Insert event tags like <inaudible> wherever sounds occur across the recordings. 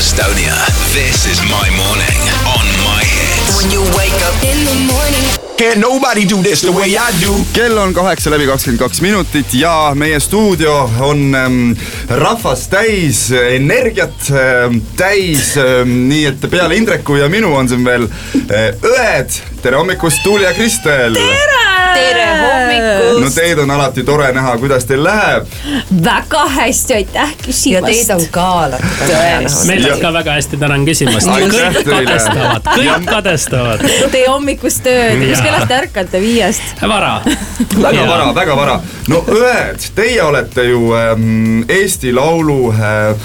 Estonia. This is my morning on my hits. When you wake up in the morning. Can't nobody do this the way I do. kell on kaheksa läbi kakskümmend kaks minutit ja meie stuudio on ähm, rahvast täis energiat ähm, täis ähm,, nii et peale Indreku ja minu on siin veel äh, õed. tere hommikust, Tuuli ja Kristel. tere hommikust no teid on alati tore näha, kuidas teil läheb. väga hästi, aitäh ja küsimast. teid on ka alati tore näha. meil Ja- läks ka väga hästi, tänan küsimast. Kõik kadestavad, Ja- kõik kadestavad. Teie hommikust tööd, Jaa. kellast te ärkate, viiest? vara. väga vara, väga vara. no õed, teie olete ju ähm, Eesti Laulu äh,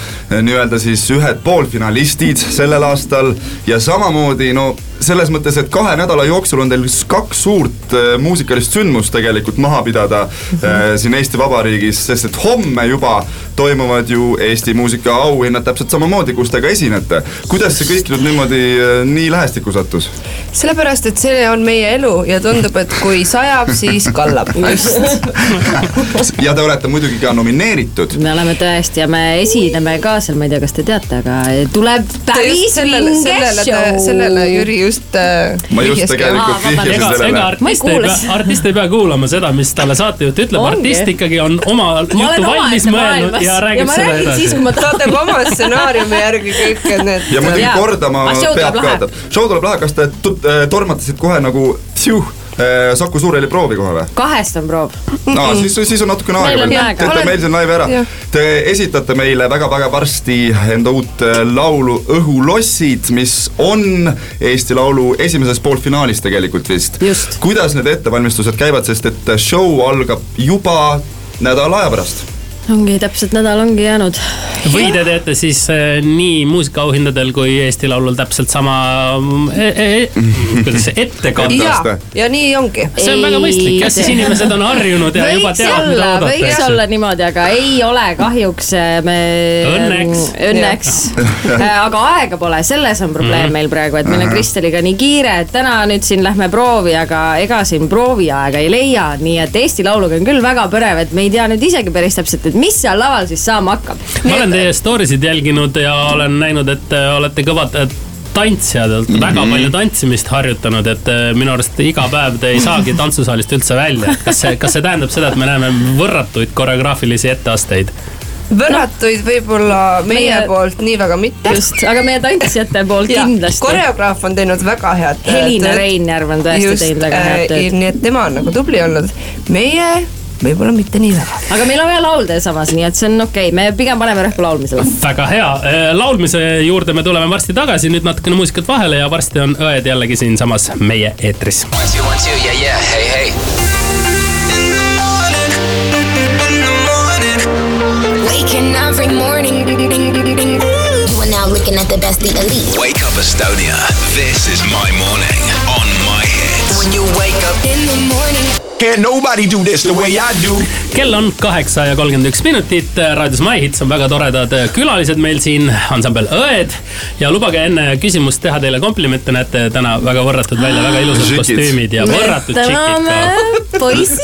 nii-öelda siis ühed poolfinalistid sellel aastal ja samamoodi no selles mõttes, et kahe nädala jooksul on teil kaks suurt äh, muusikalist sündmust tegelikult maha pidada äh, siin Eesti Vabariigis, sest et homme juba toimuvad ju Eesti muusika auhinnad täpselt samamoodi, kus te ka esinete. kuidas see kõik nüüd niimoodi äh, nii lähestikku sattus? sellepärast, et see on meie elu ja tundub, et kui sajab, siis kallab. <laughs> ja te olete muidugi ka nomineeritud me oleme tõesti ja me esineme ka seal, ma ei tea, kas te teate, aga tuleb päris sellele, vinge sellele, show. sellele Jüri just äh,. ma just tegelikult vihjasin sellele. Artist ei kuule pea, artist ei pea kuulama seda, mis talle saatejuht ütleb, artist ikkagi on oma olen valmis mõelnud ja ja räägib ma seda räägin siis, edasi kui ma teeb oma stsenaariumi järgi kõik need. ja muidugi kordama show peab ka show tuleb lahe, kas te äh, tormatasite kohe nagu tšiuh, Saku Suurhalli proovi kohe või? kahest on proov. no siis, siis on natukene aega veel, teete meil siin laivi ära. Te esitate meile väga-väga varsti enda uut äh, laulu Õhulossid, mis on Eesti Laulu esimeses poolfinaalis tegelikult vist kuidas need ettevalmistused käivad, sest et show algab juba nädala aja pärast ongi täpselt nädal ongi jäänud. või te teete siis äh, nii muusikaauhindadel kui Eesti Laulul täpselt sama e, e, <laughs> kuidas see ettekande. ja ja nii ongi. see on väga mõistlik, jah, siis inimesed on harjunud ja juba võiks teavad, mida olla, võiks oodata. olla niimoodi, aga ei ole kahjuks äh, me. Õnneks. õnneks, aga aega pole, selles on probleem meil praegu, et meil on Kristeliga nii kiire, et täna nüüd siin lähme proovi, aga ega siin prooviaega ei leia, nii et Eesti Lauluga on küll väga põnev, et me ei tea nüüd isegi päris täpselt, et mis seal laval siis saama hakkab. ma olen teie story sid jälginud ja olen näinud, et te olete kõvad äh, tantsijad, olete Mhm. väga palju tantsimist harjutanud, et äh, minu arust iga päev te ei saagi <laughs> tantsusaalist üldse välja, et kas see, kas see tähendab seda, et me näeme võrratuid koreograafilisi etteasteid? võrratuid võib-olla meie Meie- poolt nii väga mitte. just, aga meie tantsijate <laughs> poolt kindlasti. koreograaf on teinud väga head äh, Helina Reinjärv on tõesti teinud väga head tööd. nii et tema on nagu tubli olnud. meie võib-olla mitte nii väga. aga meil on vaja laulda ja samas, nii et see on okei okay., me pigem paneme rõhku laulmisele. väga hea, laulmise juurde me tuleme varsti tagasi, nüüd natukene muusikat vahele ja varsti on õed jällegi siinsamas meie eetris. One, two, one, two, yeah, yeah, hey, hey. Waking every morning. You are now looking at the best, the elite. Wake up Estonia. This is my morning on my hits. When you wake up in the morning. Can't nobody do this the way I do. kell on kaheksa ja kolmkümmend üks minutit, raadios My Hits on väga toredad külalised meil siin, ansambel Õed. ja lubage enne küsimust teha teile komplimente, näete täna väga võrratud välja, väga ilusad kostüümid ja võrratud tšikid ka. poisid.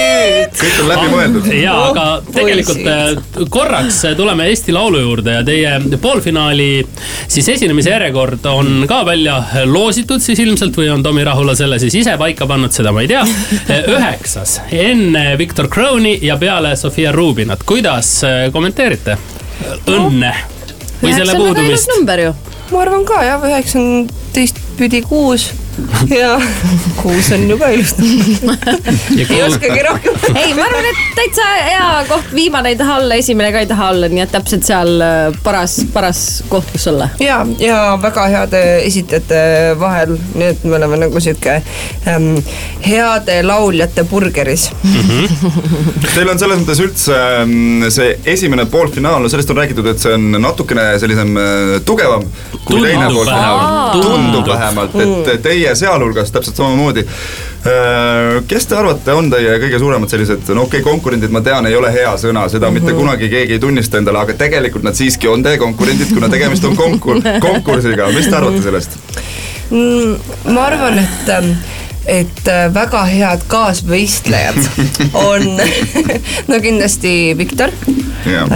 <laughs> kõik on läbi mõeldud. ja, aga Oh, tegelikult äh, korraks tuleme Eesti Laulu juurde ja teie poolfinaali siis esinemise järjekord on ka välja loositud siis ilmselt või on Tomi Rahula selle siis ise paika pannud, seda ma ei tea. <laughs> üheksas, enne Victor Crowni ja peale Sofia Rubinat, kuidas äh, kommenteerite? õnne või selle ilus puudumist? number ju. ma arvan ka jah, üheksateist pidi kuus <laughs> ja kuus on ju ka ilus. ei oskagi rohkem. ei, ma arvan, et täitsa hea koht, viimane ei taha olla, esimene ka ei taha olla, nii et täpselt seal äh, paras, paras koht, kus olla. ja, ja väga heade esitajate vahel, nii et me oleme nagu sihuke ähm, heade lauljate burgeris. Teil on selles mõttes üldse mm, see esimene poolfinaal, no sellest on räägitud, et see on natukene sellisem äh, tugevam kui Tundub teine poolfinaal vähemalt.. tundub Tundub. vähemalt, et teie sealhulgas täpselt samamoodi. kes te arvate, on teie kõige suuremad sellised, no okei okay,, konkurendid, ma tean, ei ole hea sõna, seda mitte kunagi keegi ei tunnista endale, aga tegelikult nad siiski on teie konkurendid, kuna tegemist on konkur-, <laughs> konkursiga, mis te arvate sellest? Mm, ma arvan, et ähm, et äh, väga head kaasvõistlejad <laughs> on <laughs> no kindlasti Viktor. Jah.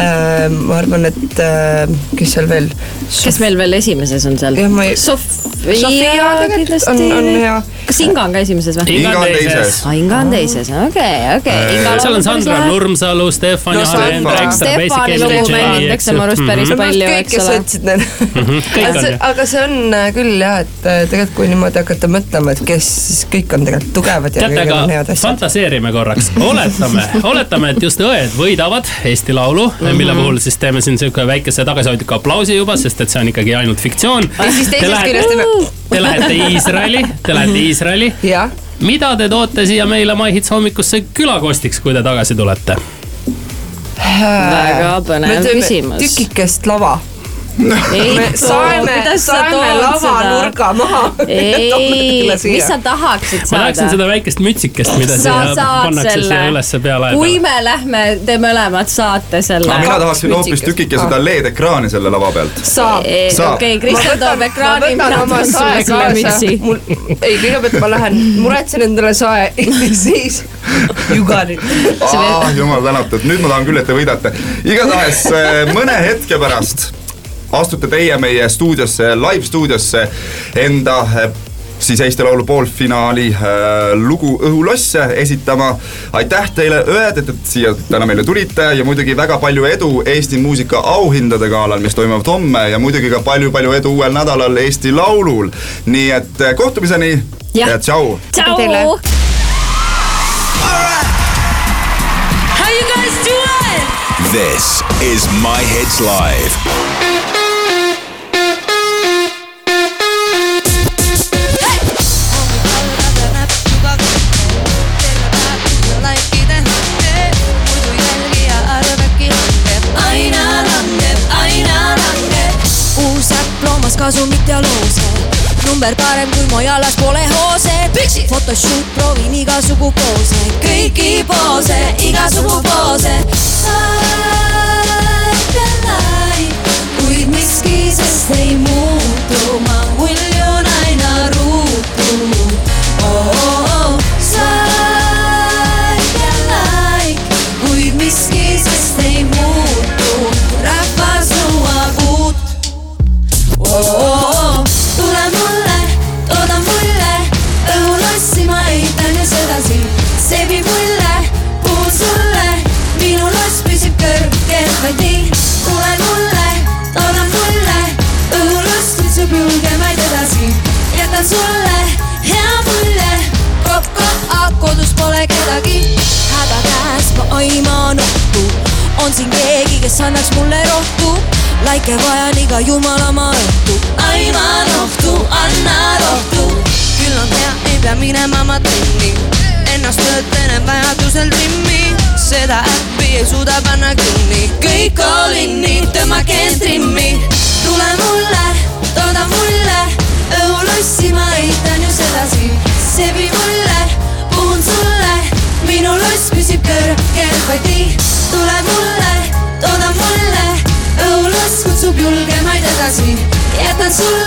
ma arvan, et äh, kes seal veel. kes meil veel esimeses on seal? ei. Sofia Sofia tegelikult on, on hea. kas Inga on ka esimeses või? Inga on teises. aa, Inga on teises, okei, okei. seal on Sandra Nurmsalu, Stefan No, Hendrik. Stefani lugu mängitakse mu arust päris palju, kõik, eks kes ole. need Mhm, kõik on aga see, jah. aga see on äh, küll jah, et äh, tegelikult kui niimoodi hakata mõtlema, et kes siis kõik on tegelikult tugevad ja kõigil on head asjad. fantaseerime korraks, oletame, oletame, et just õed võidavad Eesti Laulu mille puhul siis teeme siin sihuke väikese tagasihoidliku aplausi juba, sest et see on ikkagi ainult fiktsioon. ja siis teisest küljest teeme. Te lähete Iisraeli, te lähete Iisraeli. jah, mida te toote siia meile My Hits hommikusse külakostiks, kui te tagasi tulete? väga põnev küsimus. tükikest lava. Ei me saeme, saeme lavanurga maha. ei, <laughs> mis sa tahaksid ma tahaksin saada? seda väikest mütsikest, mida sa siia pannakse selle siia ülesse peale. kui me lähme, te mõlemad saate selle. mina tahaksin hoopis tükike seda LED-ekraani selle lava pealt. saab. Okei, Kristjan toob ekraani, mina toon sulle selle mütsi. ei, kõigepealt ma lähen muretsen endale sae ja <laughs> siis you got it. Ah, jumal tänatud, nüüd ma tahan küll, et te võidate. igatahes eh, mõne hetke pärast astute teie meie stuudiosse, live stuudiosse enda eh, siis Eesti Laulu poolfinaali äh, lugu Õhulosse esitama. aitäh teile, õed, et, et siia täna meile tulite ja muidugi väga palju edu Eesti muusika auhindade galal, mis toimuvad homme ja muidugi ka palju-palju edu uuel nädalal Eesti Laulul. nii et eh, kohtumiseni Jah. ja tšau. tšau. How you guys doing? This is My Hits Live. Kasumit ja loose. number parem kui mojalas pole hoose. photoshoot, proovin igasugu poose, kõiki poose, igasugu poose. kuid miski sest ei muutu, sedasi, see viib mulle, puhun sulle, minu loss püsib kõrgel vaid nii. tule mulle, tooda mulle, õhuloss kutsub julgemaid edasi, jätan sulle hea mulje, kopp-kopp, kodus pole kedagi, häda käes ma aiman ohtu, on siin keegi, kes annaks mulle rohtu laike vajan iga jumalamaa õhtu. aiman ohtu, anna rohtu. küll on hea, ei pea minema ma trenni. Ennast töötan vajadusel trimmi. seda äppi ei suuda panna kinni. kõik all inni, tõmmake end trimmi. tule mulle, tooda mulle. õhulossi ma eitan ju sedasi. viib mulle, puhun sulle. minu loss püsib kõrgel vaid nii. tule mulle, tooda mulle õhuloss kutsub julgemaid edasi, jätan sulle